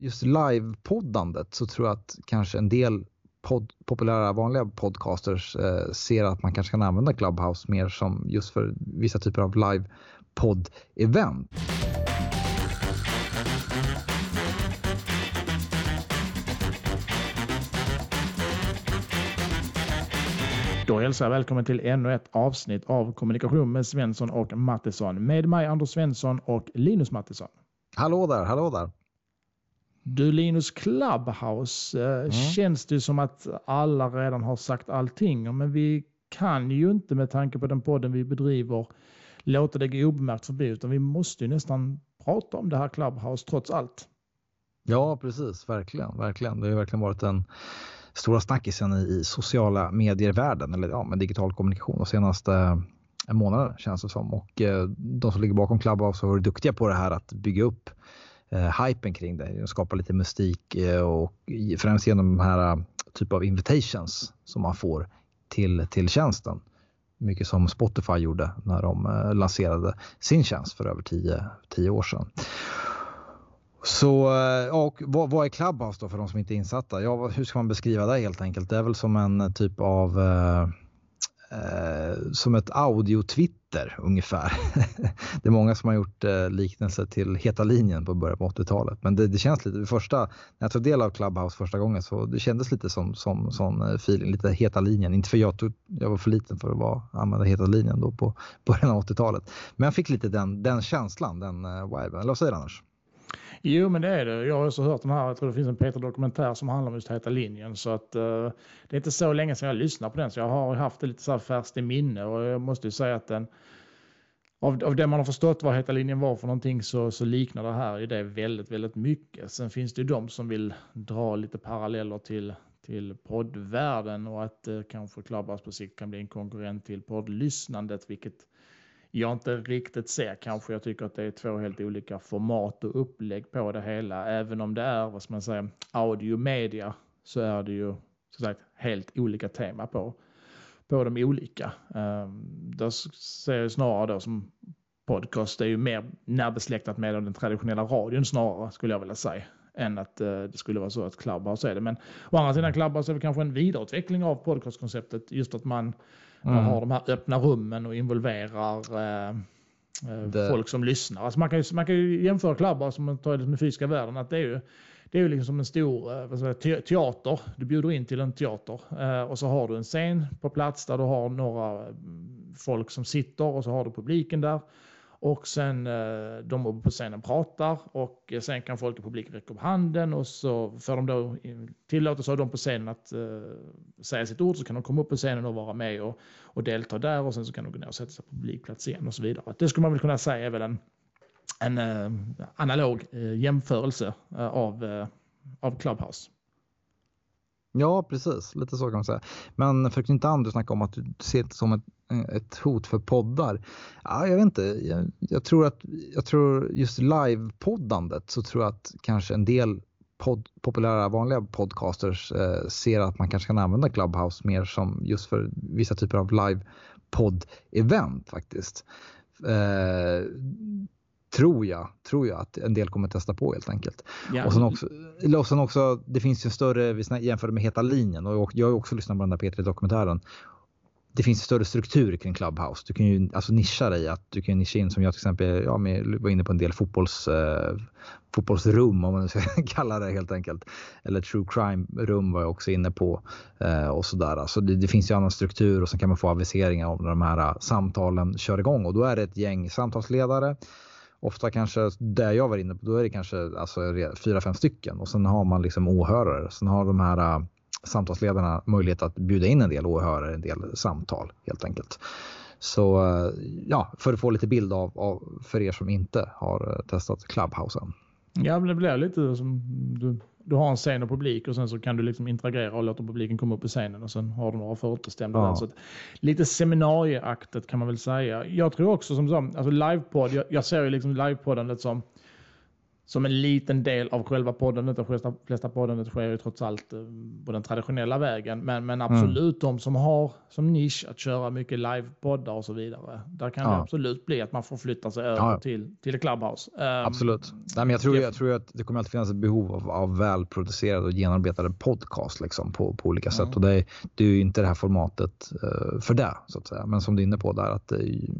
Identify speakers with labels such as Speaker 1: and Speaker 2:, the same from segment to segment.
Speaker 1: just livepoddandet så tror jag att kanske en del pod, populära vanliga podcasters eh, ser att man kanske kan använda Clubhouse mer som just för vissa typer av live-podd-event.
Speaker 2: Då hälsar jag välkommen till ännu ett avsnitt av Kommunikation med Svensson och Mattisson med mig Anders Svensson och Linus Mattisson.
Speaker 1: Hallå där, hallå där.
Speaker 2: Du Linus, Clubhouse eh, mm. känns det som att alla redan har sagt allting men vi kan ju inte med tanke på den podden vi bedriver låta det gå obemärkt förbi utan vi måste ju nästan prata om det här Clubhouse trots allt.
Speaker 1: Ja, precis, verkligen, verkligen. Det har verkligen varit en stora snackisen i, sociala medier-världen, eller ja, med digital kommunikation de senaste eh, månader känns det som. Och eh, de som ligger bakom Clubhouse har varit duktiga på det här att bygga upp eh, hypen kring det, skapa lite mystik eh, och främst genom de här eh, typ av invitations som man får till, till tjänsten. Mycket som Spotify gjorde när de eh, lanserade sin tjänst för över tio, tio år sedan. Så, eh, och vad, vad är Clubhouse då för de som inte är insatta? Ja, hur ska man beskriva det helt enkelt? Det är väl som en typ av eh, eh, som ett audio-Twitter ungefär. det är många som har gjort eh, liknelser till Heta linjen på början på 80-talet. Men det, det, känns lite, första, när jag tog del av Clubhouse första gången så det kändes lite som, som som eh, feeling, lite Heta linjen. Inte för jag, tog, jag var för liten för att vara, använda Heta linjen då på början av 80-talet. Men jag fick lite den, den känslan, den eh, viben. Eller vad säger du annars?
Speaker 2: Jo, men det är det. Jag har också hört den här, jag tror det finns en Peter dokumentär som handlar om just Heta linjen. Så att uh, det är inte så länge sedan jag lyssnade på den, så jag har haft det lite så här färskt i minne och jag måste ju säga att den av, av det man har förstått vad Heta linjen var för någonting så, så liknar det här i det väldigt, väldigt mycket. Sen finns det ju de som vill dra lite paralleller till, till poddvärlden och att det kanske Clubhouse på sikt kan bli en konkurrent till poddlyssnandet, vilket jag inte riktigt ser kanske. Jag tycker att det är två helt olika format och upplägg på det hela. Även om det är, vad ska man säga, audio media så är det ju så sagt helt olika tema på, på de olika. Ehm, um, där ser jag snarare då som podcast, det är ju mer närbesläktat med den traditionella radion snarare skulle jag vilja säga än att uh, det skulle vara så att Clubhouse är det. Men å andra sidan Clubhouse är väl kanske en vidareutveckling av podcastkonceptet. Just att man man mm. har de här öppna rummen och involverar eh, eh det... folk som lyssnar. Alltså man, kan ju, man kan ju jämföra klubbar som man tar i den fysiska världen. Att det är ju, det är ju liksom som en stor eh, vad säga, teater. Du bjuder in till en teater eh, och så har du en scen på plats där du har några mm, folk som sitter och så har du publiken där. Och sen eh, de uppe på scenen pratar och eh, sen kan folk i publiken räcka upp handen och så får de då tillåtelse av de på scenen att eh, säga sitt ord så kan de komma upp på scenen och vara med och, och delta där och sen så kan de gå ner och sätta sig på publikplats igen och så vidare. Det skulle man väl kunna säga är väl en, en analog jämförelse av, av Clubhouse.
Speaker 1: Ja, precis. Lite så kan man säga. Men för att inte Anders snacka om att du ser det som ett, ett hot för poddar. Ja, jag vet inte. Jag, jag tror att jag tror just livepoddandet så tror jag att kanske en del pod, populära vanliga podcasters eh, ser att man kanske kan använda Clubhouse mer som just för vissa typer av live-podd-event faktiskt. Eh, tror jag, tror jag att en del kommer testa på helt enkelt. Ja. Och, sen också, och sen också, det finns ju större, vi jämför med Heta linjen och jag har också lyssnat på den där P3-dokumentären. Det finns större struktur kring Clubhouse. Du kan ju alltså nischa dig, att du kan nischa in som jag till exempel, ja, var inne på en del fotbolls, eh, fotbollsrum om man ska kalla det helt enkelt. Eller true crime rum var jag också inne på eh, och sådär. Alltså det, det, finns ju annan struktur och sen kan man få aviseringar om när de här eh, samtalen kör igång och då är det ett gäng samtalsledare ofta kanske där jag var inne på, då är det kanske alltså fyra, fem stycken och sen har man liksom åhörare. Sen har de här eh, samtalsledarna möjlighet att bjuda in en del åhörare, en del samtal helt enkelt. Så ja, för att få lite bild av, av för er som inte har uh, testat Clubhouse än.
Speaker 2: Ja, men det blir lite som du du har en scen och publik och sen så kan du liksom interagera och låta publiken komma upp på scenen och sen har du några förutbestämda. Ja. Så att, lite seminarieaktet kan man väl säga. Jag tror också som så, alltså livepodd, jag, jag ser ju liksom livepoddandet som som en liten del av själva podden. De flesta, flesta podden sker ju trots allt eh, på den traditionella vägen. Men, men mm. absolut mm. de som har som nisch att köra mycket livepoddar och så vidare. Där kan ja. det absolut bli att man får flytta sig över ja. till, till Clubhouse.
Speaker 1: Um, absolut. Nej, men jag, tror, jag tror att det kommer alltid finnas ett behov av, av välproducerade och genomarbetade podcast liksom, på, på olika sätt. Och det, det är ju inte det här formatet uh, för det, så att säga. Men som du är inne på där, att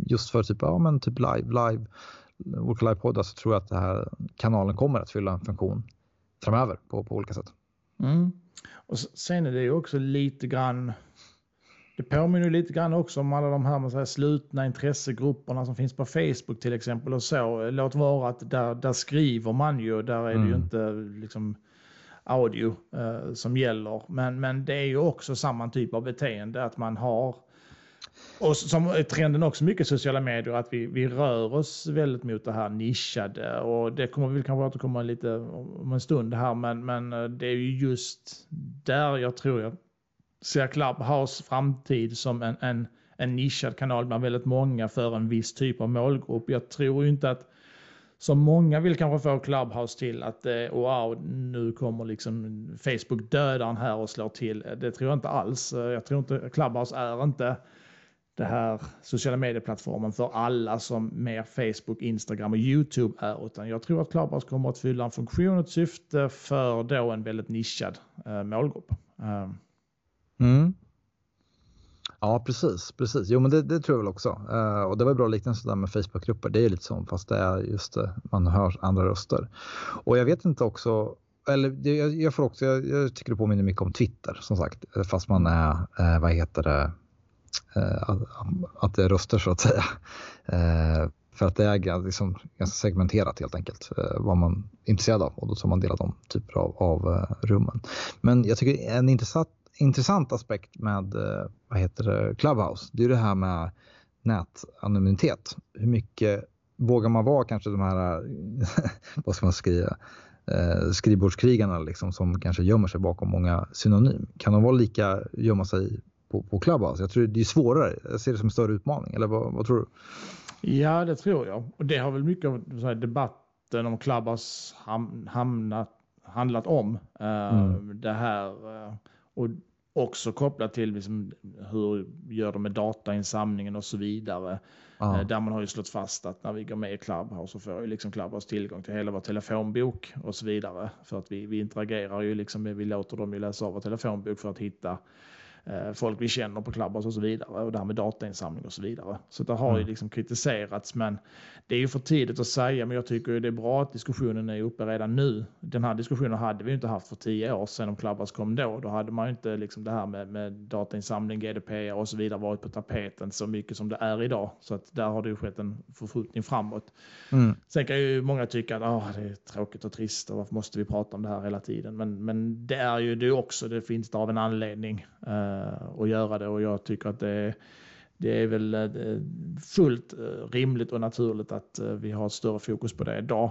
Speaker 1: just för typ, ja, men typ live, live Walk Live-poddar så tror jag att den här kanalen kommer att fylla en funktion framöver på, på olika sätt.
Speaker 2: Mm. Och sen är det ju också lite grann det påminner lite grann också om alla de här man säger, slutna intressegrupperna som finns på Facebook till exempel. och så. Låt vara att där, där skriver man ju, där är mm. det ju mm. inte liksom audio eh, som gäller. Men, men det är ju också samma typ av beteende att man har och som är trenden också mycket i sociala medier, att vi, vi rör oss väldigt mot det här nischade. Och det kommer vi kanske återkomma lite om en stund här, men, men eh, det är ju just där jag tror jag ser Clubhouse framtid som en, en, en nischad kanal bland väldigt många för en viss typ av målgrupp. Jag tror ju inte att som många vill kanske få Clubhouse till att eh, wow, nu kommer liksom Facebook dödaren här och slår till. Det tror jag inte alls. Jag tror inte Clubhouse är inte det här sociala medieplattformen för alla som mer Facebook, Instagram och YouTube är. Utan jag tror att Clubhouse kommer att fylla en funktion och ett syfte för då en väldigt nischad eh, målgrupp.
Speaker 1: Uh. Mm. Ja, precis. precis. Jo, men det, det tror jag väl också. Uh, och det var bra liknelse där med Facebookgrupper. Det är lite som, fast det är just det, man hör andra röster. Och jag vet inte också, eller jag, jag får också, jag, jag, tycker det påminner mycket om Twitter som sagt, fast man är, uh, vad heter det, Eh, att det är röster så att säga. Eh, för att det är liksom ganska segmenterat helt enkelt eh, vad man är intresserad av och då tar man del av de typer av, av eh, rummen. Men jag tycker en intressant, intressant aspekt med eh, vad heter det, Clubhouse, det är det här med nätanonymitet. Hur mycket vågar man vara kanske de här, vad ska man skriva, skrivbordskrigarna liksom, som kanske gömmer sig bakom många synonym. Kan de vara lika, gömma sig på, på Clubhouse. Jag tror det är svårare. Jag ser det som en större utmaning. Eller vad, vad tror du?
Speaker 2: Ja, det tror jag. Och det har väl mycket av här, debatten om Clubhouse ham, hamnat, handlat om. Uh, mm. Det här uh, och också kopplat till liksom, hur gör de med datainsamlingen och så vidare. Uh, där man har ju slått fast att när vi går med i Clubhouse så får ju liksom Clubhouse tillgång till hela vår telefonbok och så vidare. För att vi, vi interagerar ju liksom, vi låter dem ju läsa av vår telefonbok för att hitta Eh, folk vi känner på Clubhouse och så vidare och det här med datainsamling och så vidare. Så det har ju mm. liksom kritiserats men det är ju för tidigt att säga men jag tycker det är bra att diskussionen är uppe redan nu. Den här diskussionen hade vi inte haft för tio år sedan om Clubhouse kom då. Då hade man ju inte liksom det här med, med datainsamling, GDPR och så vidare varit på tapeten så mycket som det är idag. Så att där har det ju skett en förskjutning framåt. Mm. Sen kan ju många tycka att oh, det är tråkigt och trist och varför måste vi prata om det här hela tiden? Men, men det är ju det också, det finns det av en anledning. Uh, och eh, göra det och jag tycker att det, det är väl eh, fullt eh, rimligt och naturligt att vi har ett större fokus på det idag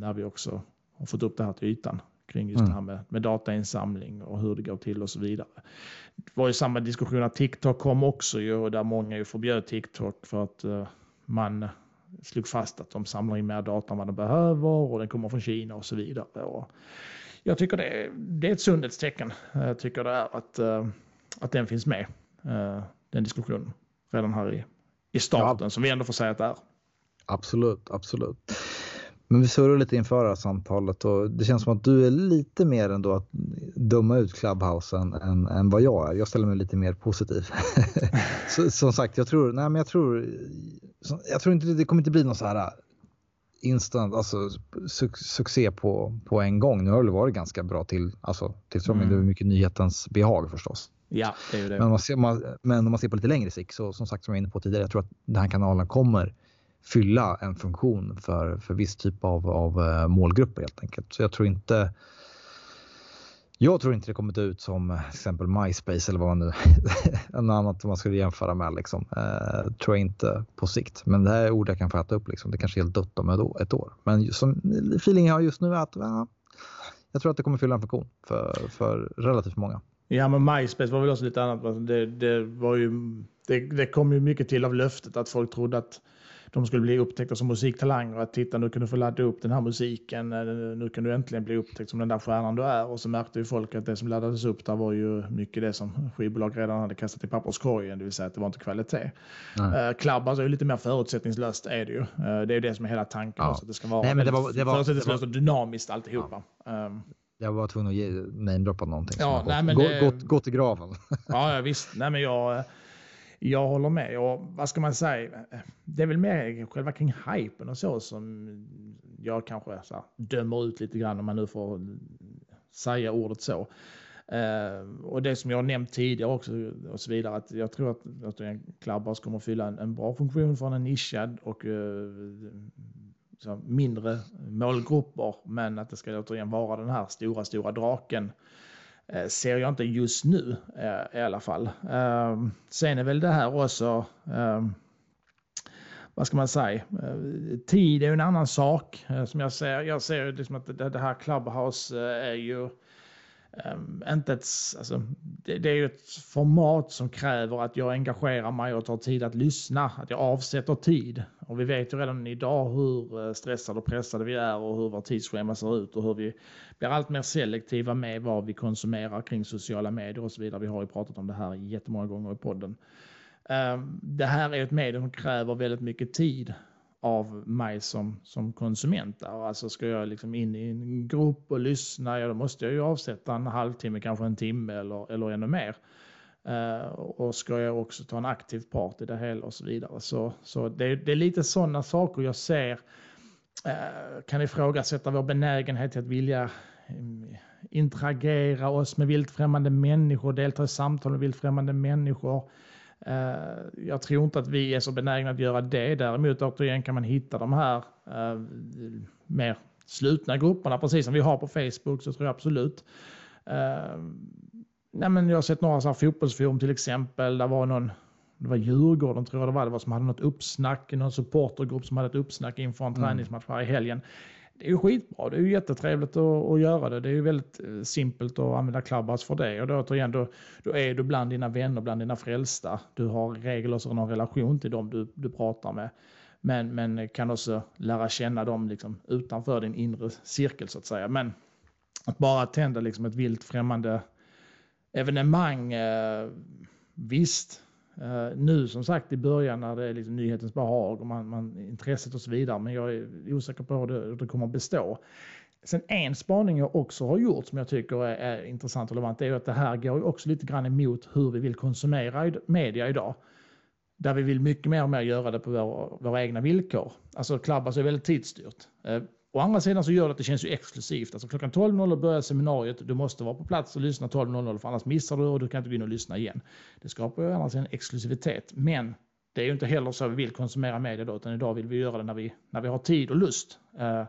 Speaker 2: när vi också har fått upp det här till ytan kring just mm. det här med, med datainsamling och hur det går till och så vidare. Det var ju samma diskussion att TikTok kom också ju och där många ju förbjöd TikTok för att man slog fast att de samlar in mer data än vad de behöver och den kommer från Kina och så vidare. Och jag tycker det är, det är ett sundhetstecken. Jag tycker det är att, uh, att den finns med, uh, den diskussionen, redan här i, i starten, ja. som vi ändå får säga att det är.
Speaker 1: Absolut, absolut. Men vi surrar lite inför det här samtalet och det känns som att du är lite mer ändå att döma ut Clubhouse än, än, än vad jag är. Jag ställer mig lite mer positiv. Så, som sagt, jag tror, nej men jag tror, jag tror inte det kommer inte bli något så här instant, alltså su succé på, på en gång. Nu har det varit ganska bra till, alltså tillströmning. Mm. Det är mycket nyhetens behag förstås.
Speaker 2: Ja, det är det.
Speaker 1: Men om, man ser, man, men om man ser på lite längre sikt så som sagt som jag var inne på tidigare, jag tror att den här kanalen kommer fylla en funktion för, för viss typ av, av uh, målgrupper helt enkelt. Så jag tror inte jag tror inte det kommer att ut som eh, till exempel MySpace eller vad man nu, något annat man skulle jämföra med. Liksom. Eh, tror jag inte på sikt. Men det här är ord jag kan få äta upp. Liksom. Det kanske är helt dött om ett år. Men som feelingen jag har just nu är att ja, jag tror att det kommer fylla en funktion för, för relativt många.
Speaker 2: Ja, men MySpace var väl också lite annat. Alltså, det, det, var ju, det, det kom ju mycket till av löftet att folk trodde att de skulle bli upptäckta som musiktalanger. Att titta, nu kan du få ladda upp den här musiken. Eh, nu kan du äntligen bli upptäckt som den där stjärnan du är. Och så märkte ju folk att det som laddades upp där var ju mycket det som skivbolag redan hade kastat i papperskorgen. Det vill säga att det var inte kvalitet. Mm. Clubbhouse är ju lite mer förutsättningslöst är det ju. det är ju det som är hela tanken. Ja. Också, att det ska vara Nej, men det var, det var, förutsättningslöst och dynamiskt alltihopa. Ja. Um,
Speaker 1: jag var tvungen att namedroppa någonting.
Speaker 2: Ja, nej, men
Speaker 1: gå, det... gått, gått i graven.
Speaker 2: Ja, ja visst. Nej, men jag, jag håller med. Och vad ska man säga? Det är väl mer själva kring hypen och så som jag kanske så här, dömer ut lite grann om man nu får säga ordet så. Uh, och det som jag har nämnt tidigare också och så vidare att jag tror att, att Clubhouse kommer att fylla en, en bra funktion för en nischad och uh, så mindre målgrupper, men att det ska återigen vara den här stora, stora draken Eh, ser jag inte just nu eh, i alla fall. Ehm, sen är väl det här också, ehm, vad ska man säga, eh, tid är en annan sak som jag ser. Jag ser liksom att det, här Clubhouse är ju Ehm, inte ett, alltså, det, det, är ju ett format som kräver att jag engagerar mig och tar tid att lyssna, att jag avsätter tid. Och vi vet ju redan idag hur eh, stressade och pressade vi är och hur vårt tidsschema ser ut och hur vi blir allt mer selektiva med vad vi konsumerar kring sociala medier och så vidare. Vi har ju pratat om det här jättemånga gånger i podden. Um, det här är ett medium som kräver väldigt mycket tid av mig som, som konsument. Där. Alltså ska jag liksom in i en grupp och lyssna, ja då måste jag ju avsätta en halvtimme, kanske en timme eller, eller ännu mer. Uh, och ska jag också ta en aktiv part i det hela och så vidare. Så, så det, det är lite sådana saker jag ser uh, kan ifrågasätta vår benägenhet till att vilja um, interagera oss med vildfrämmande människor, delta i samtal med vildfrämmande människor. Eh, jag tror inte att vi är så benägna att göra det. Däremot återigen kan man hitta de här uh, mer slutna grupperna, precis som vi har på Facebook, så tror jag absolut. Uh, nej men jag har sett några så här fotbollsforum till exempel. Där var någon, det var Djurgården tror jag det var, det var som hade något uppsnack, någon supportergrupp som hade ett uppsnack inför en mm. träningsmatch här i helgen det är ju skitbra. Det är ju jättetrevligt att, att göra det. Det är ju väldigt eh, simpelt att använda Clubhouse för det. Och då, återigen, då, då är du bland dina vänner, bland dina frälsta. Du har regel och någon relation till dem du, du pratar med. Men, men kan också lära känna dem liksom utanför din inre cirkel så att säga. Men att bara tända liksom ett vilt främmande evenemang, eh, visst, Eh, nu som sagt i början när det är liksom nyhetens behag och man, man, intresset och så vidare. Men jag är osäker på hur det, hur det kommer att bestå. Sen en spaning jag också har gjort som jag tycker är, är intressant och relevant är att det här går också lite grann emot hur vi vill konsumera media idag. Där vi vill mycket mer och mer göra det på vår, våra egna villkor. Alltså Clubhouse är väldigt tidsstyrt. Eh, Å andra sidan så gör det att det känns ju exklusivt. Alltså klockan 12.00 börjar seminariet. Du måste vara på plats och lyssna 12.00 för annars missar du och du kan inte gå in och lyssna igen. Det skapar ju annars en exklusivitet. Men det är ju inte heller så vi vill konsumera media då, utan idag vill vi göra det när vi, när vi har tid och lust. Uh,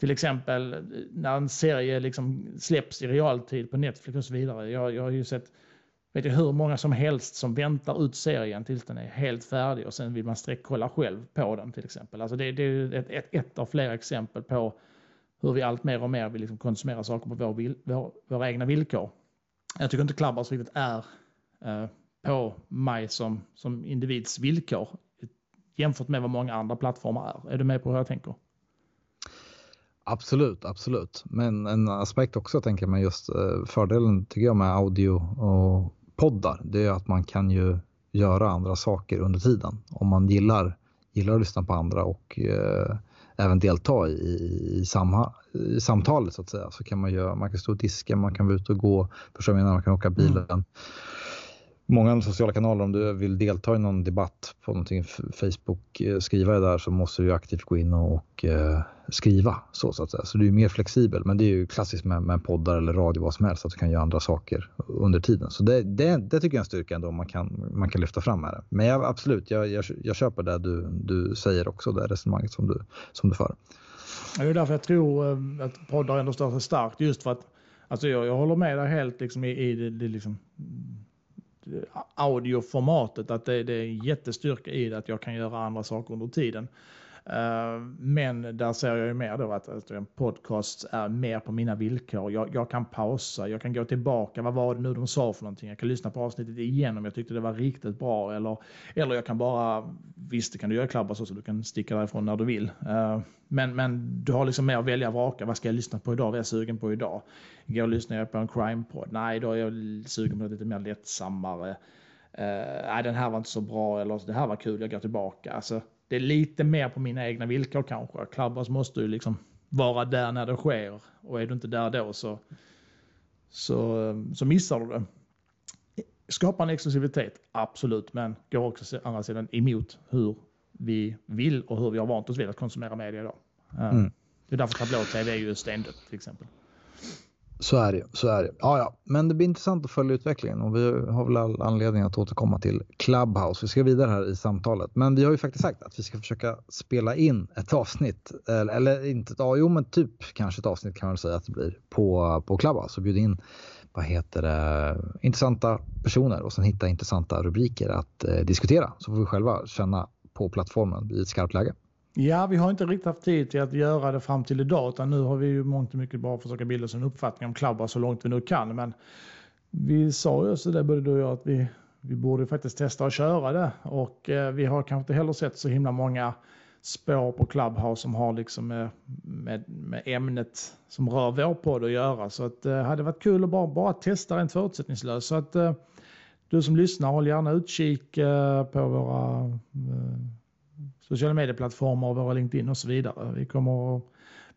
Speaker 2: till exempel eh, när en serie liksom släpps i realtid på Netflix och så vidare. Jag, jag har ju sett vet jag hur många som helst som väntar ut serien tills den är helt färdig och sen vill man sträckkolla själv på den till exempel. Alltså det, det är ett, ett, ett, av flera exempel på hur vi allt mer och mer vill liksom konsumera saker på vår, vår, våra egna villkor. Jag tycker inte Clubhouse riktigt är eh, på mig som, som individs villkor jämfört med vad många andra plattformar är. Är du med på hur jag tänker?
Speaker 1: Absolut, absolut. Men en aspekt också tänker man just eh, fördelen tycker jag med audio och poddar, det är att man kan ju göra andra saker under tiden. Om man gillar, gillar att lyssna på andra och eh, även delta i, i, samha, i, samtalet så att säga så kan man göra, man kan stå och diska, man kan vara ute och gå, förstår man kan åka bilen. Mm många sociala kanaler, om du vill delta i någon debatt på någonting, Facebook, eh, skriva där så måste du aktivt gå in och, och eh, skriva så, så att säga. Så du är mer flexibel, men det är ju klassiskt med, med poddar eller radio, vad som helst, att du kan göra andra saker under tiden. Så det, det, det tycker jag är en styrka ändå man kan, man kan lyfta fram med det. Men jag, absolut, jag, jag, jag köper det du, du säger också, det resonemanget som du, som du för.
Speaker 2: Det är därför jag tror eh, att poddar ändå står sig starkt, just för att Alltså jag, jag håller med dig helt liksom i, i det, det liksom, audioformatet, att det, det är jättestyrka i det, att jag kan göra andra saker under tiden. Eh, men där ser jag ju mer då att, att en podcast är mer på mina villkor. Jag, jag, kan pausa, jag kan gå tillbaka. Vad var det nu de sa för någonting? Jag kan lyssna på avsnittet igen om jag tyckte det var riktigt bra. Eller, eller jag kan bara, visst det kan du göra Klabba så, så du kan sticka därifrån när du vill. Eh, men, men du har liksom mer att välja och vraka. Vad ska jag lyssna på idag? Vad är jag sugen på idag? Igår lyssnade jag på en crime-podd. Nej, då är jag sugen på något lite mer lättsammare. Uh, nej, den här var inte så bra. Eller det här var kul, jag går tillbaka. Alltså, det är lite mer på mina egna villkor kanske. Clubhouse måste ju liksom vara där när det sker och är du inte där då så, så, så missar du det. Skapa en exklusivitet, absolut, men går också andra sidan emot hur vi vill och hur vi har vant oss vid att konsumera media idag. Mm. Det är därför tablå-tv är ju ständigt till exempel.
Speaker 1: Så är det så är det. Ja, ja, men det blir intressant att följa utvecklingen och vi har väl all anledning att återkomma till Clubhouse. Vi ska vidare här i samtalet, men vi har ju faktiskt sagt att vi ska försöka spela in ett avsnitt eller, eller inte, ja, jo, men typ kanske ett avsnitt kan man säga att det blir på, på Clubhouse och bjuda in vad heter det, intressanta personer och sen hitta intressanta rubriker att eh, diskutera så får vi själva känna på plattformen i ett skarpt läge.
Speaker 2: Ja, vi har inte riktigt haft tid till att göra det fram till idag, utan nu har vi ju mångt och mycket bara försöka bilda oss en uppfattning om Clubhouse så långt vi nu kan. Men vi sa ju så det både du och jag att vi, vi borde faktiskt testa att köra det och eh, vi har kanske inte heller sett så himla många spår på Clubhouse som har liksom med, med, med ämnet som rör vår podd att göra. Så att, det eh, hade varit kul att bara, bara testa rent förutsättningslöst. Så att eh, du som lyssnar, håll gärna utkik eh, på våra eh, sociala medieplattformar våra LinkedIn och så vidare. Vi kommer att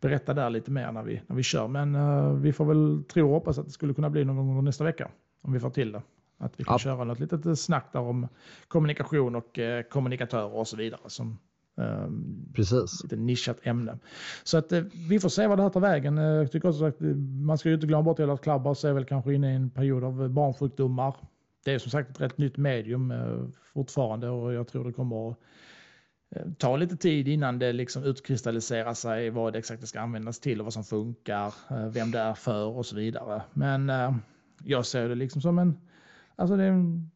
Speaker 2: berätta där lite mer när vi, när vi kör. Men uh, vi får väl tro och hoppas att det skulle kunna bli någon gång nästa vecka. Om vi får till det. Att vi kan ja. köra något litet snack där om kommunikation och uh, kommunikatörer och så vidare. Som,
Speaker 1: Um, Precis.
Speaker 2: Lite nischat ämne. Så att uh, vi får se vad det här tar vägen. Jag tycker också att man ska ju inte glömma bort att Clubhouse är väl kanske inne i en period av barnsjukdomar. Det är som sagt ett rätt nytt medium uh, fortfarande och jag tror det kommer att ta lite tid innan det liksom utkristalliserar sig vad det exakt ska användas till och vad som funkar, eh, vem det är för och så vidare. Men eh, jag ser det liksom som en, alltså det är en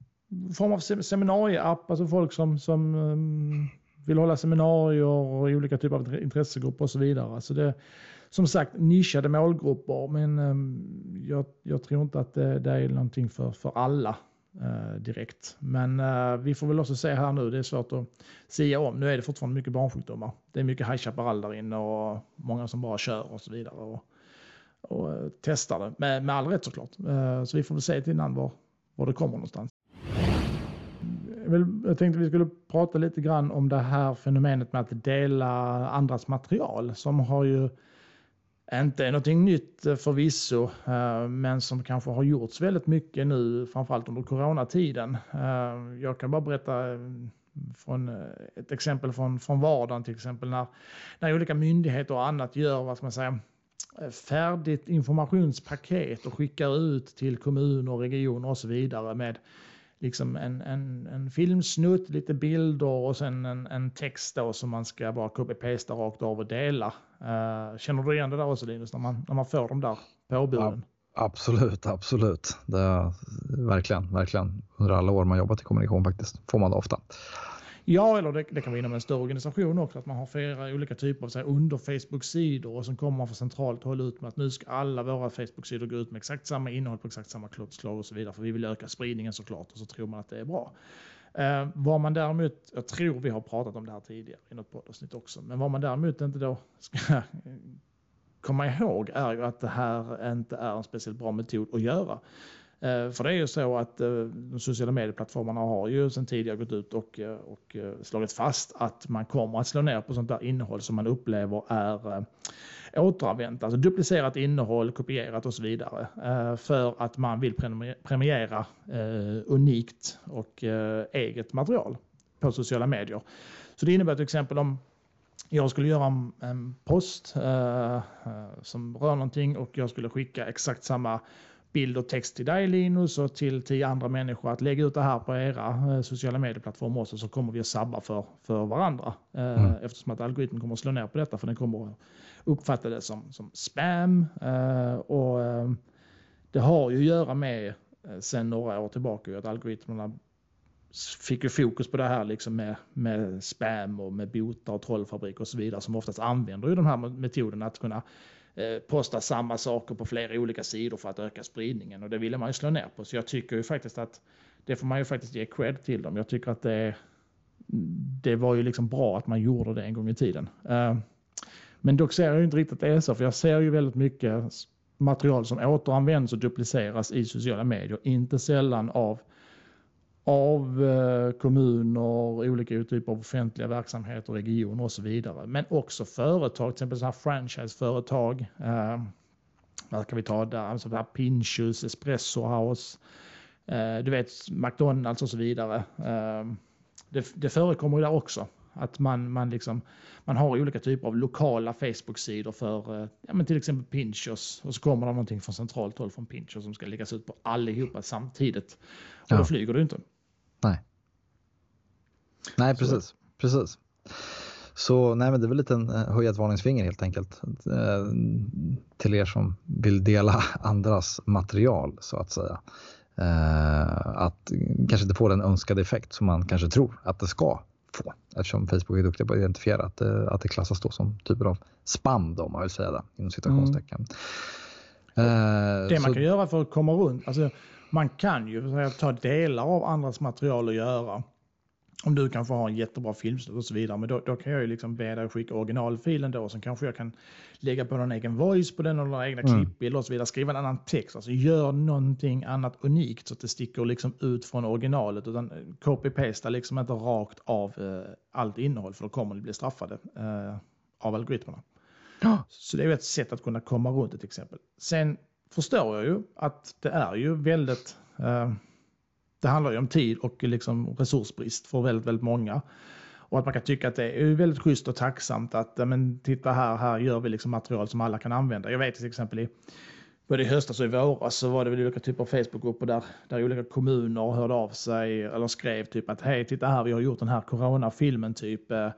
Speaker 2: form av seminarieapp, alltså folk som, som ehm, vill hålla seminarier och olika typer av intressegrupper och så vidare. Alltså det, som sagt nischade målgrupper, men ehm, jag, jag, tror inte att det, det är någonting för, för alla Eh, direkt. Men eh, vi får väl också se här nu, det är svårt att säga om. Nu är det fortfarande mycket barnsjukdomar. Det är mycket High Chaparral där inne och många som bara kör och så vidare. Och, och eh, testar det, med, med all rätt såklart. Eh, så vi får väl se till innan var, var det kommer någonstans. Jag tänkte vi skulle prata lite grann om det här fenomenet med att dela andras material som har ju inte är någonting nytt eh, förvisso, eh, men som kanske har gjorts väldigt mycket nu, framförallt under coronatiden. Eh, jag kan bara berätta från ett exempel från, från vardagen till exempel när, när olika myndigheter och annat gör, vad ska man säga, färdigt informationspaket och skickar ut till kommuner, regioner och så vidare med liksom en, en, en filmsnutt, lite bilder och sen en, en text då som man ska bara copy-pasta rakt av och dela. Uh, känner du igen det där också Linus, när man, när man får de där påbuden?
Speaker 1: Ja, absolut, absolut. Det är, verkligen, verkligen. Under alla år man jobbat i kommunikation faktiskt får man det ofta.
Speaker 2: Ja, eller det, det, kan vara inom en större organisation också, att man har flera olika typer av så här, under Facebook-sidor och sen kommer man från centralt håll ut med att nu ska alla våra Facebook-sidor gå ut med exakt samma innehåll på exakt samma klockslag och så vidare, för vi vill öka spridningen såklart och så tror man att det är bra. Eh, vad man däremot, jag tror vi har pratat om det här tidigare i något poddavsnitt också, men vad man däremot inte då ska komma ihåg är ju att det här inte är en speciellt bra metod att göra. Eh, för det är ju så att eh, de sociala medieplattformarna har ju sedan tidigare gått ut och, eh, och slagit fast att man kommer att slå ner på sånt där innehåll som man upplever är återanvänt, alltså duplicerat innehåll, kopierat och så vidare. För att man vill premiera unikt och eget material på sociala medier. Så det innebär till exempel om jag skulle göra en post som rör någonting och jag skulle skicka exakt samma bild och text till dig Linus och till tio andra människor att lägga ut det här på era eh, sociala medieplattformar också så kommer vi att sabba för, för varandra. Eh, mm. Eftersom att algoritmen kommer att slå ner på detta för den kommer att uppfatta det som, som spam. Eh, och det har ju att göra med sen några år tillbaka att algoritmerna fick ju fokus på det här liksom med, med spam och med botar och trollfabrik och så vidare som oftast använder ju de här metoderna att kunna Eh, posta samma saker på flera olika sidor för att öka spridningen och det ville man ju slå ner på. Så jag tycker ju faktiskt att det får man ju faktiskt ge cred till dem. Jag tycker att det, det var ju liksom bra att man gjorde det en gång i tiden. Eh, men dock ser jag ju inte riktigt att det är så, för jag ser ju väldigt mycket material som återanvänds och dupliceras i sociala medier, inte sällan av av eh, kommuner, olika typer av offentliga verksamheter, regioner och så vidare. Men också företag, till exempel franchiseföretag. Eh, vad kan vi ta där? Alltså där Pinchos, Espresso House, eh, du vet McDonalds och så vidare. Eh, det, det förekommer ju där också. Att man, man, liksom, man har olika typer av lokala Facebook-sidor för eh, ja, men till exempel Pinchos och så kommer det någonting från centralt håll från Pinchos som ska läggas ut på allihopa samtidigt. Och ja. då flyger du inte.
Speaker 1: Nej. Nej, precis. Så. precis. Så nej, men det är väl lite en eh, höjat varningsfinger helt enkelt eh, till er som vill dela andras material så att säga. Att kanske inte få den önskade effekt som man kanske tror att det ska få eftersom Facebook är duktiga på att identifiera att, att det klassas då som typer av spam då, om man vill säga det inom citationstecken.
Speaker 2: Mm. det man kan göra för att komma runt, alltså man kan ju ta delar av andras material och göra. Om du kanske har en jättebra filmsnutt och så vidare, men då, då, kan jag ju liksom be dig skicka originalfilen då, så kanske jag kan lägga på någon egen voice på den och några egna mm. klippbilder och så vidare, skriva en annan text, alltså gör någonting annat unikt så att det sticker liksom ut från originalet, utan copy-pasta liksom inte rakt av eh, allt innehåll, för då kommer ni bli straffade eh, av algoritmerna. Så det är ett sätt att kunna komma runt ett exempel. Sen förstår jag ju att det är ju väldigt, eh, det handlar ju om tid och liksom resursbrist för väldigt, väldigt många. Och att man kan tycka att det är väldigt schysst och tacksamt att, men titta här, här gör vi liksom material som alla kan använda. Jag vet till exempel i både i höstas och i våras så var det väl olika typer av Facebookgrupper där, där olika kommuner hörde av sig eller skrev typ att hej, titta här, vi har gjort den här coronafilmen typ. Eh,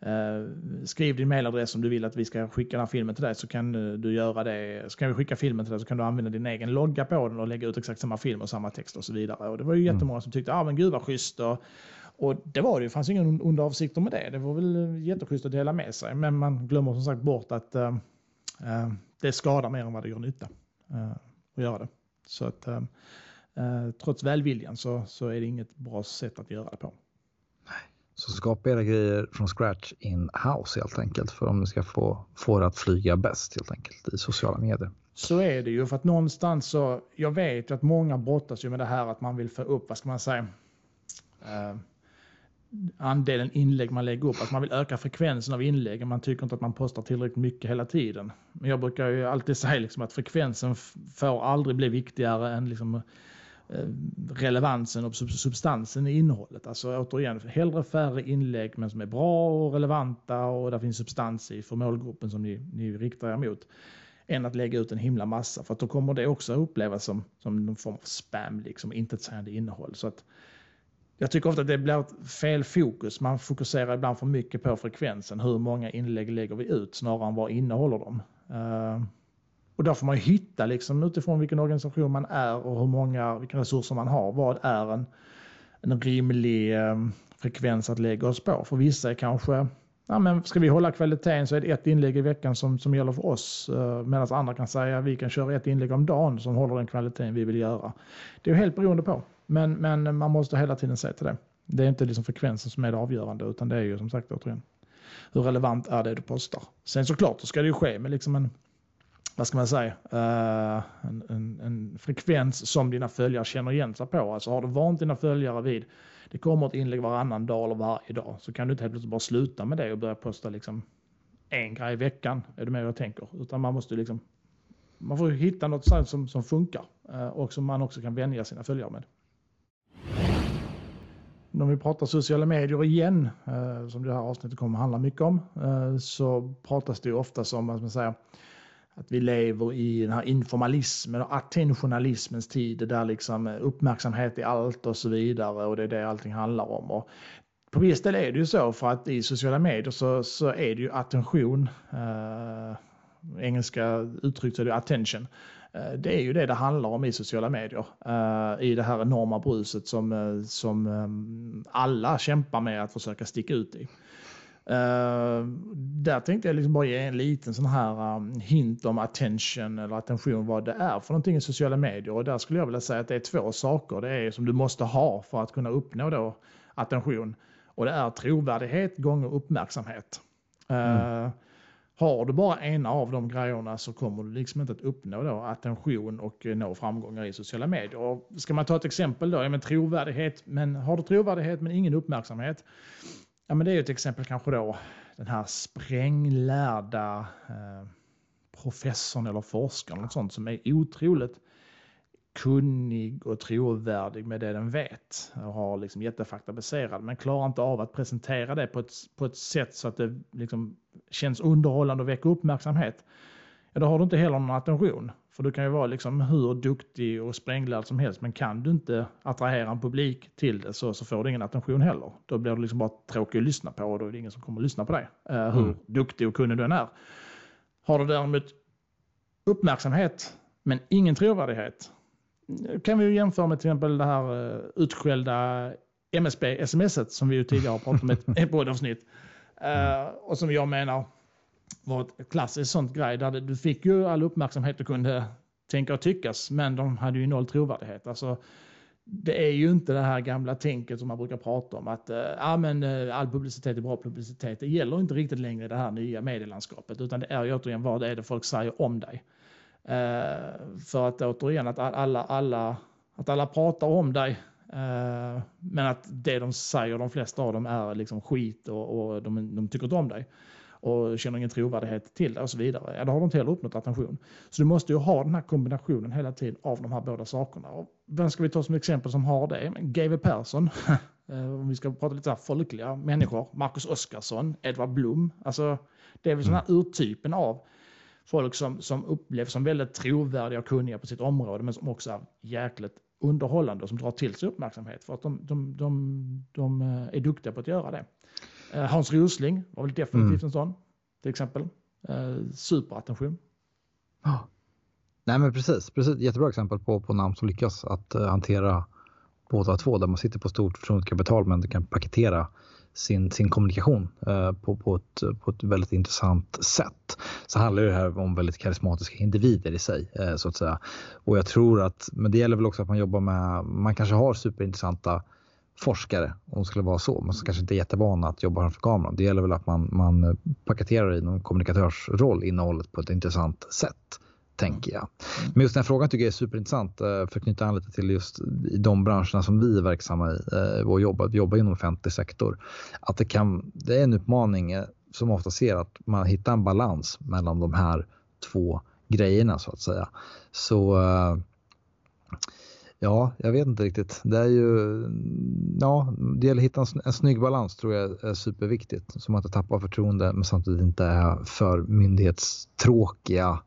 Speaker 2: Eh, skriv din mailadress om du vill att vi ska skicka den här filmen till dig så kan du göra det. Så kan vi skicka filmen till dig så kan du använda din egen logga på den och lägga ut exakt samma film och samma text och så vidare. Och det var ju mm. jättemånga som tyckte, ja ah, men gud vad schysst. Och, och det var det, det fanns ingen onda avsikter med det. Det var väl jätteschysst att dela med sig. Men man glömmer som sagt bort att uh, det skadar mer än vad det gör nytta att göra det. Så att trots välviljan så, så är det inget bra sätt att göra det på.
Speaker 1: Så skapa era grejer från scratch in-house helt enkelt för om ni ska få, få det att flyga bäst helt enkelt i sociala medier.
Speaker 2: Så är det ju för att någonstans så, jag vet ju att många brottas ju med det här att man vill få upp, vad ska man säga, eh, andelen inlägg man lägger upp, att man vill öka frekvensen av inläggen. Man tycker inte att man postar tillräckligt mycket hela tiden. Men jag brukar ju alltid säga liksom att frekvensen får aldrig bli viktigare än liksom Eh, Eh, relevansen och substansen i innehållet. Alltså återigen, hellre färre inlägg men som är bra och relevanta och där finns substans i för målgruppen som ni, ni riktar er mot. Än att lägga ut en himla massa för att då kommer det också upplevas som, som någon form av spam, liksom intetsägande innehåll. Så att jag tycker ofta att det blir fel fokus. Man fokuserar ibland för mycket på frekvensen. Hur många inlägg lägger vi ut snarare än vad innehåller de? Uh, eh, och där får man hitta liksom utifrån vilken organisation man är och hur många, vilka resurser man har. Vad är en, en rimlig eh, frekvens att lägga oss på? För vissa är kanske, ja men ska vi hålla kvaliteten så är det ett inlägg i veckan som, som gäller för oss. Eh, Medan andra kan säga att vi kan köra ett inlägg om dagen som håller den kvaliteten vi vill göra. Det är helt beroende på. Men, men man måste hela tiden se till det. Det är inte liksom frekvensen som är det avgörande utan det är ju som sagt återigen hur relevant är det du postar. Sen såklart så ska det ju ske med liksom en vad ska man säga, eh, en, en, en, frekvens som dina följare känner igen sig på. Alltså har du vant dina följare vid, det kommer ett inlägg varannan dag eller varje dag, så kan du inte helt plötsligt bara sluta med det och börja posta liksom en grej i veckan. Är du med jag tänker? Utan man måste liksom, man får hitta något som, som funkar eh, och som man också kan vänja sina följare med. Om vi pratar sociala medier igen, eh, som det här avsnittet kommer att handla mycket om, så pratas det ju ofta som, vad man säger, att vi lever i den här informalismen och attentionalismens tid där liksom eh, uppmärksamhet är allt och så vidare och det är det allting handlar om. Och på viss del är det ju så för att i sociala medier så, så är det ju attention, eh, engelska uttrycket är det attention, Eh, det är ju det det handlar om i sociala medier. Eh, I det här enorma bruset som, eh, som ehm, alla kämpar med att försöka sticka ut i. Uh, där tänkte jag liksom bara ge en liten sån här um, hint om attention eller attention vad det är för någonting i sociala medier och där skulle jag vilja säga att det är två saker det är som du måste ha för att kunna uppnå då attention och det är trovärdighet gånger uppmärksamhet. Mm. Uh, har du bara ena av de grejerna så kommer du liksom inte att uppnå då attention och nå framgångar i sociala medier. Och ska man ta ett exempel då, ja, men trovärdighet, men har du trovärdighet men ingen uppmärksamhet Ja, men det är ju ett exempel kanske då den här spränglärda eh, professorn eller forskaren och sånt som är otroligt kunnig och trovärdig med det den vet och har liksom jättefaktabaserad men klarar inte av att presentera det på ett, på ett sätt så att det liksom känns underhållande och väcker uppmärksamhet. Ja, då har du inte heller någon attention. För du kan ju vara liksom hur duktig och spränglärd som helst men kan du inte attrahera en publik till det så, så får du ingen attention heller. Då blir du liksom bara tråkig att lyssna på och då är det ingen som kommer att lyssna på dig. Uh, hur mm. duktig och kunnig du än är. Har du däremot uppmärksamhet men ingen trovärdighet kan vi ju jämföra med till exempel det här uh, utskällda MSB-smset som vi ju tidigare har pratat om i ett, ett poddavsnitt. Uh, och som jag menar var ett klassiskt sånt grej där du fick ju all uppmärksamhet du kunde tänka och tyckas, men de hade ju noll trovärdighet. Alltså, det är ju inte det här gamla tänket som man brukar prata om att äh, men, eh, all publicitet är bra publicitet. Det gäller inte riktigt längre i det här nya medielandskapet utan det är ju återigen vad det är det folk säger om dig. Uh, för att återigen att alla, alla, att alla pratar om dig uh, men att det de säger, de flesta av dem är liksom skit och, och de, de tycker inte om dig och känner ingen trovärdighet till det och så vidare. Ja, då har de inte heller uppnått attention. Så du måste ju ha den här kombinationen hela tiden av de här båda sakerna. Och vem ska vi ta som exempel som har det? GW Persson, eh, om vi ska prata lite så folkliga människor, Marcus Oskarsson, Edvard Blom. Alltså, det är väl sådana här mm. urtypen av folk som, som upplevs som väldigt trovärdiga och kunniga på sitt område men som också är jäkligt underhållande och som drar till sig uppmärksamhet för att de, de, de, de är duktiga på att göra det. Eh, Hans Rosling var väl definitivt mm. en sån, till exempel. Eh, superattention.
Speaker 1: Oh. Nej men precis, precis, jättebra exempel på, på namn som lyckas att uh, hantera båda två där man sitter på stort förtroendekapital men kan paketera sin, sin kommunikation uh, på, på, ett, på ett väldigt intressant sätt. Så handlar det här om väldigt karismatiska individer i sig uh, så att säga. Och jag tror att, men det gäller väl också att man jobbar med, man kanske har superintressanta forskare om det skulle vara så, men som kanske inte är jättevana att jobba framför kameran. Det gäller väl att man, man paketerar i någon kommunikatörsroll innehållet på ett intressant sätt, tänker jag. Mm. Men just den här frågan tycker jag är superintressant eh, för att knyta an lite till just i de branscherna som vi är verksamma i eh, och jobbar, vi jobbar inom offentlig sektor. Att det, kan, det är en utmaning eh, som ofta ser att man hittar en balans mellan de här två grejerna så att säga. Så Ja, jag vet inte riktigt. Det är ju, ja, det gäller att hitta en, en snygg balans tror jag är superviktigt. Så man inte tappar förtroende men samtidigt inte är för myndighetstråkiga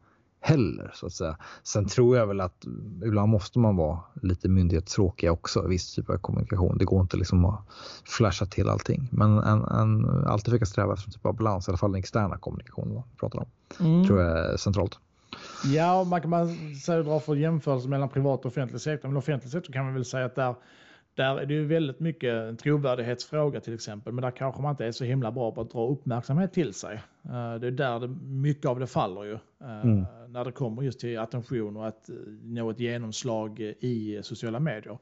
Speaker 1: heller så att säga. Sen tror jag väl att ibland måste man vara lite myndighetstråkiga också, viss typ av kommunikation. Det går inte liksom att flasha till allting, men en, en, alltid försöka sträva efter en typ av balans, i alla fall den externa kommunikationen pratar om. Mm. tror jag är centralt.
Speaker 2: Ja, man kan man säga dra för jämförelse mellan privat och offentlig sektor. Men offentlig sektor kan man väl säga att där, där är det ju väldigt mycket en trovärdighetsfråga till exempel. Men där kanske man inte är så himla bra på att dra uppmärksamhet till sig. Eh, det är där det, mycket av det faller ju. Eh, mm. När det kommer just till attention och att nå ett genomslag i sociala medier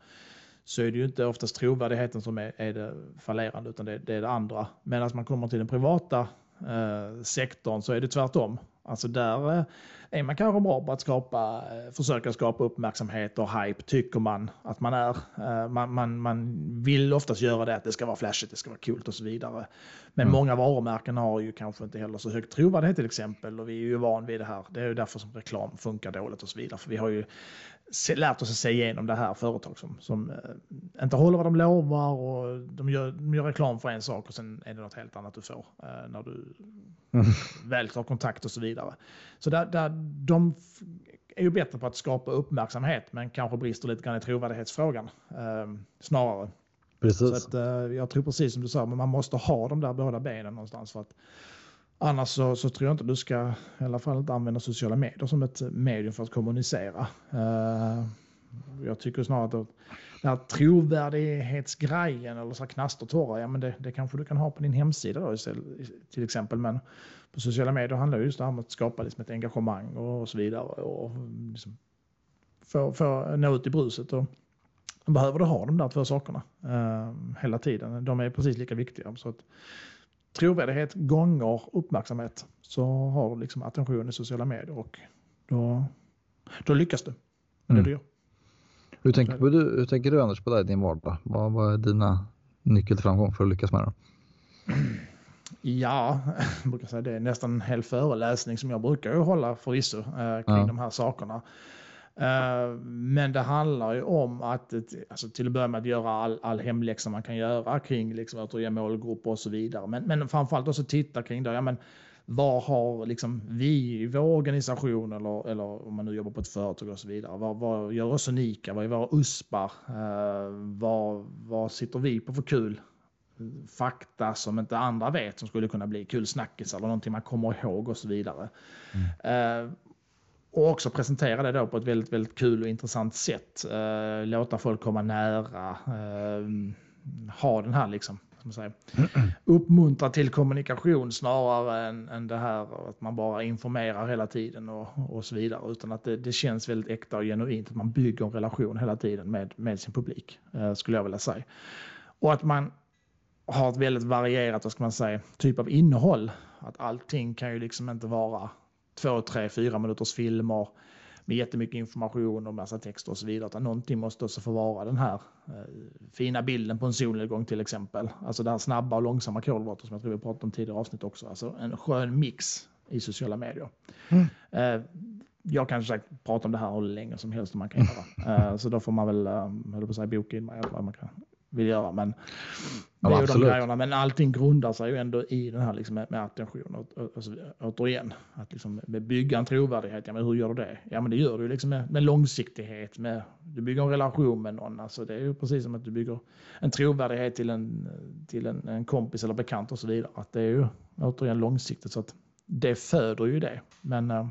Speaker 2: så är det ju inte oftast trovärdigheten som är, är det fallerande utan det, det är det andra. Medan man kommer till den privata eh, sektorn så är det tvärtom. Alltså där är man kanske bra på att skapa, eh, försöka skapa uppmärksamhet och hype tycker man att man är. Eh, man, man, man vill oftast göra det att det ska vara flashigt, det ska vara coolt och så vidare. Men mm. många varumärken har ju kanske inte heller så hög trovärdighet till exempel och vi är ju van vid det här. Det är ju därför som reklam funkar dåligt och så vidare. För vi har ju lärt oss att se igenom det här företag som, som äh, inte håller vad de lovar och de gör, de gör reklam för en sak och sen är det något helt annat du får äh, när du mm. väl tar kontakt och så vidare. Så där, där, de är ju bättre på att skapa uppmärksamhet men kanske brister lite grann i trovärdighetsfrågan äh, snarare.
Speaker 1: Precis.
Speaker 2: Så att, jag tror precis som du sa, men man måste ha de där båda benen någonstans för att Annars så, så, tror jag inte du ska i alla fall inte använda sociala medier som ett medium för att kommunicera. Uh, jag tycker snarare att den här trovärdighetsgrejen eller så här knastertorra, ja men det, det kanske du kan ha på din hemsida då till exempel. Men på sociala medier handlar det just om att skapa liksom ett engagemang och så vidare. Och liksom få, få nå ut i bruset. Och behöver du ha de där två sakerna uh, hela tiden. De är precis lika viktiga. Så att, trovärdighet gånger uppmärksamhet så har du liksom attention i sociala medier och då, då lyckas du med mm. det du gör.
Speaker 1: Hur tänker, du, hur tänker du Anders på det i din vardag? Vad, vad är dina nyckel till framgång för att lyckas med det?
Speaker 2: Ja, jag brukar säga det är nästan en hel föreläsning som jag brukar hålla förvisso eh, kring ja. de här sakerna. Eh, men det handlar ju om att alltså till att börja med att göra all, all hemläxa man kan göra kring liksom, återigen målgrupper och så vidare. Men, men framförallt också titta kring det. Ja, men, vad har liksom vi i vår organisation eller, eller om man nu jobbar på ett företag och så vidare. Vad, vad gör oss unika? Vad är våra USPar? Uh, vad, vad sitter vi på för kul fakta som inte andra vet som skulle kunna bli kul snackis eller någonting man kommer ihåg och så vidare. Mm. Uh, och också presentera det då på ett väldigt, väldigt kul och intressant sätt. Uh, låta folk komma nära. Uh, ha den här liksom, som uppmuntra till kommunikation snarare än, än det här att man bara informerar hela tiden och, och så vidare. Utan att det, det känns väldigt äkta och genuint att man bygger en relation hela tiden med, med sin publik, uh, skulle jag vilja säga. Och att man har ett väldigt varierat, vad ska man säga, typ av innehåll. Att allting kan ju liksom inte vara två, tre, fyra minuters filmer med jättemycket information och massa texter och så vidare. Utan någonting måste också få vara den här eh, fina bilden på en solnedgång till exempel. Alltså det här snabba och långsamma kolhydrater som jag tror vi pratade om tidigare avsnitt också. Alltså en skön mix i sociala medier. Mm. Eh, jag kan sagt prata om det här hur länge som helst man kan göra. Eh, så då får man väl, höll på att säga, boka in mig eller vad man kan vill göra. Men, det är ju de grejerna, men allting grundar sig ju ändå i den här liksom med, med attention. Och, och, och återigen, att liksom bygga en trovärdighet. Ja, men hur gör du det? Ja, men det gör du liksom med, med långsiktighet. Med, du bygger en relation med någon. Alltså, det är ju precis som att du bygger en trovärdighet till en, till en, en kompis eller bekant och så vidare. Att det är ju återigen långsiktigt. Så att det föder ju det. Men uh,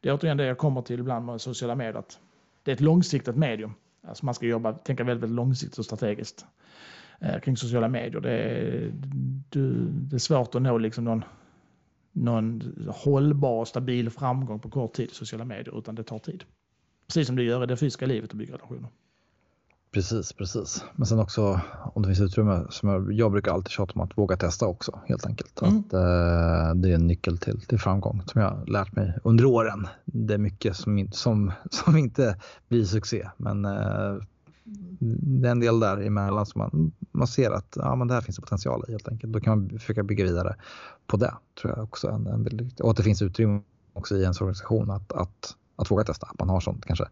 Speaker 2: det är återigen det jag kommer till ibland med sociala medier. Att det är ett långsiktigt medium. Alltså man ska jobba, tänka väldigt, väldigt långsiktigt och strategiskt eh, kring sociala medier. Det är, du, det är svårt att nå liksom någon, någon hållbar och stabil framgång på kort tid i sociala medier, utan det tar tid. Precis som det gör i det fysiska livet och bygga relationer.
Speaker 1: Precis, precis. Men sen också om det finns utrymme, som jag, jag brukar alltid tjata om att våga testa också helt enkelt. Mm. Att, eh, det är en nyckel till, till framgång som jag lärt mig under åren. Det är mycket som, som, som inte blir succé, men eh, det är en del där emellan som man, man ser att ja, men det här finns potential i helt enkelt. Då kan man försöka bygga vidare på det tror jag också. En, en och att det finns utrymme också i ens organisation att, att, att våga testa. Att man har sånt kanske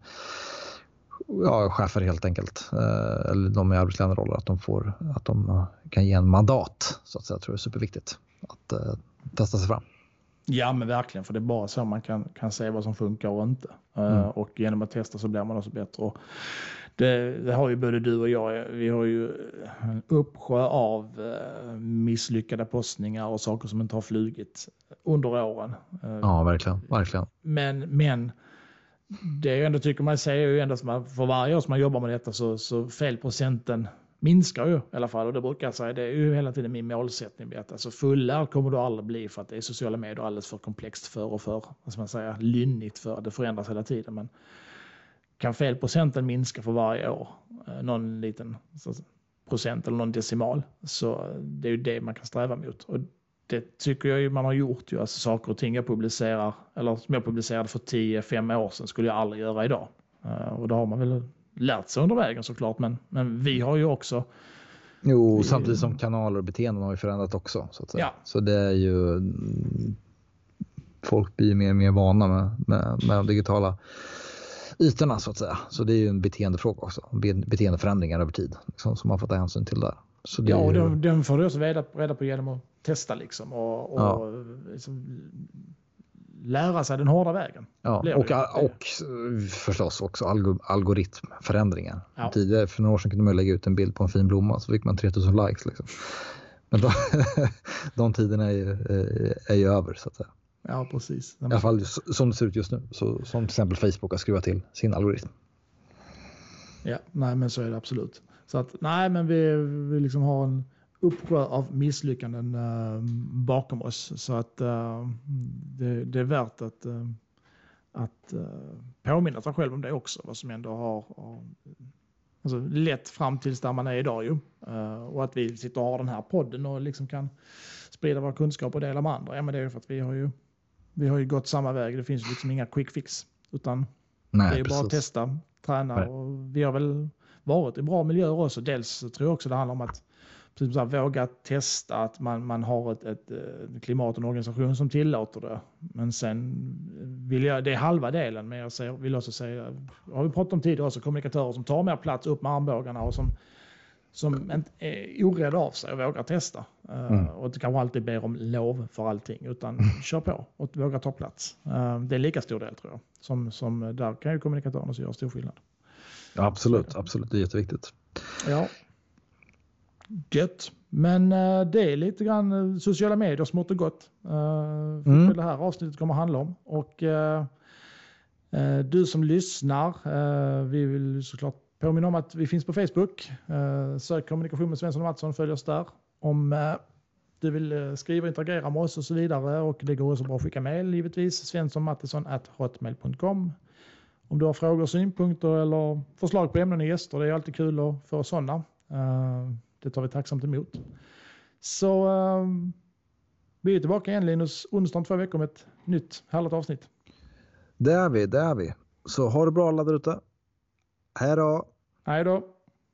Speaker 1: ja, chefer helt enkelt, eh, eller de i arbetsledande roller, att de, får, att de kan ge en mandat. Så att säga, jag tror det är superviktigt att uh, testa sig fram.
Speaker 2: Ja men verkligen, för det är bara så man kan, kan se vad som funkar och inte. Eh, mm. Uh, och genom att testa så blir man också bättre. Och det, det, har ju både du och jag, vi har ju en uppsjö av uh, misslyckade postningar och saker som inte har flugit under åren.
Speaker 1: ja, verkligen. verkligen.
Speaker 2: Men, men det jag ändå tycker man säger ju ändå att för varje år som man jobbar med detta så, så felprocenten minskar ju i alla fall. Och det brukar jag säga, det är ju hela tiden min målsättning. Att alltså fullärd kommer du aldrig bli för att det är sociala medier alldeles för komplext för och för, vad ska man säga, lynnigt för. Det förändras hela tiden. Men kan felprocenten minska för varje år, eh, någon liten procent eller någon decimal, så det är ju det man kan sträva mot. Och det tycker jag ju man har gjort. Ju. Alltså saker och ting jag publicerar, eller som jag publicerade för 10-5 år sedan skulle jag aldrig göra idag. Uh, och det har man väl lärt sig under vägen såklart. Men, men vi har ju också
Speaker 1: Jo, samtidigt som kanaler och beteenden har ju förändrat också. Så. Ja. så det är ju folk blir mer och mer vana med, med, med de digitala ytorna så att säga. Så det är ju en beteendefråga också. Beteendeförändringar över tid liksom, som man får ta hänsyn till där.
Speaker 2: Så ja, och den, den får du också reda, reda på genom att testa liksom och, och ja. liksom, lära sig den hårda vägen.
Speaker 1: Ja, och, och förstås också algoritmförändringar. Ja. Tidigare, för några år sedan kunde man lägga ut en bild på en fin blomma så fick man 3000 likes. Liksom. Men de, de tiderna är ju, är ju över så att säga.
Speaker 2: Ja, precis.
Speaker 1: I alla fall som det ser ut just nu. Så, som till exempel Facebook har skruvat till sin algoritm.
Speaker 2: Ja, nej men så är det absolut. Så att nej, men vi, vi liksom har en uppsjö av misslyckanden uh, bakom oss. Så att uh, det, det, är värt att, uh, att påminna sig själv om det också. Vad som ändå har, har alltså, lett fram tills där man är idag ju. och att vi sitter och har den här podden och liksom kan sprida våra kunskaper och dela med andra. Ja, men det är ju för att vi har ju, vi har ju gått samma väg. Det finns liksom inga quick fix. Utan Nej, det är precis. bara att testa, träna och vi har väl varit i bra miljöer också. Dels tror jag också det handlar om att precis så här, våga testa att man, man har ett, ett, ett klimat och en organisation som tillåter det. Men sen vill jag, det är halva delen, men jag säger, vill också säga, har vi pratat om tidigare också, kommunikatörer som tar mer plats upp med armbågarna och som, som är orädda av sig och vågar testa. Eh, mm. Och inte kanske alltid ber om lov för allting, utan kör på och våga ta plats. Uh, det är lika stor del tror jag. Som, som där kan ju kommunikatörerna göra stor skillnad.
Speaker 1: Absolut, absolut, det är jätteviktigt.
Speaker 2: Ja. Gött. Men uh, det är lite grann uh, sociala medier smått och gott. Uh, mm. Det här avsnittet kommer att handla om. Och du som lyssnar, vi vill såklart påminna om att vi finns på Facebook. Sök kommunikation med Svensson och Mattsson, följ oss där. Om du vill skriva, interagera med oss och så vidare. Och det går också bra att skicka mejl givetvis. svenssonmattisson.hotmail.com om du har frågor, synpunkter eller förslag på ämnen och gäster. Det är alltid kul att få sådana. Eh, det tar vi tacksamt emot. Så eh, vi är tillbaka igen Linus, onsdag om två veckor med ett nytt härligt avsnitt.
Speaker 1: Det är vi, det är vi. Så ha det bra alla där ute. Hej då!
Speaker 2: Hej då!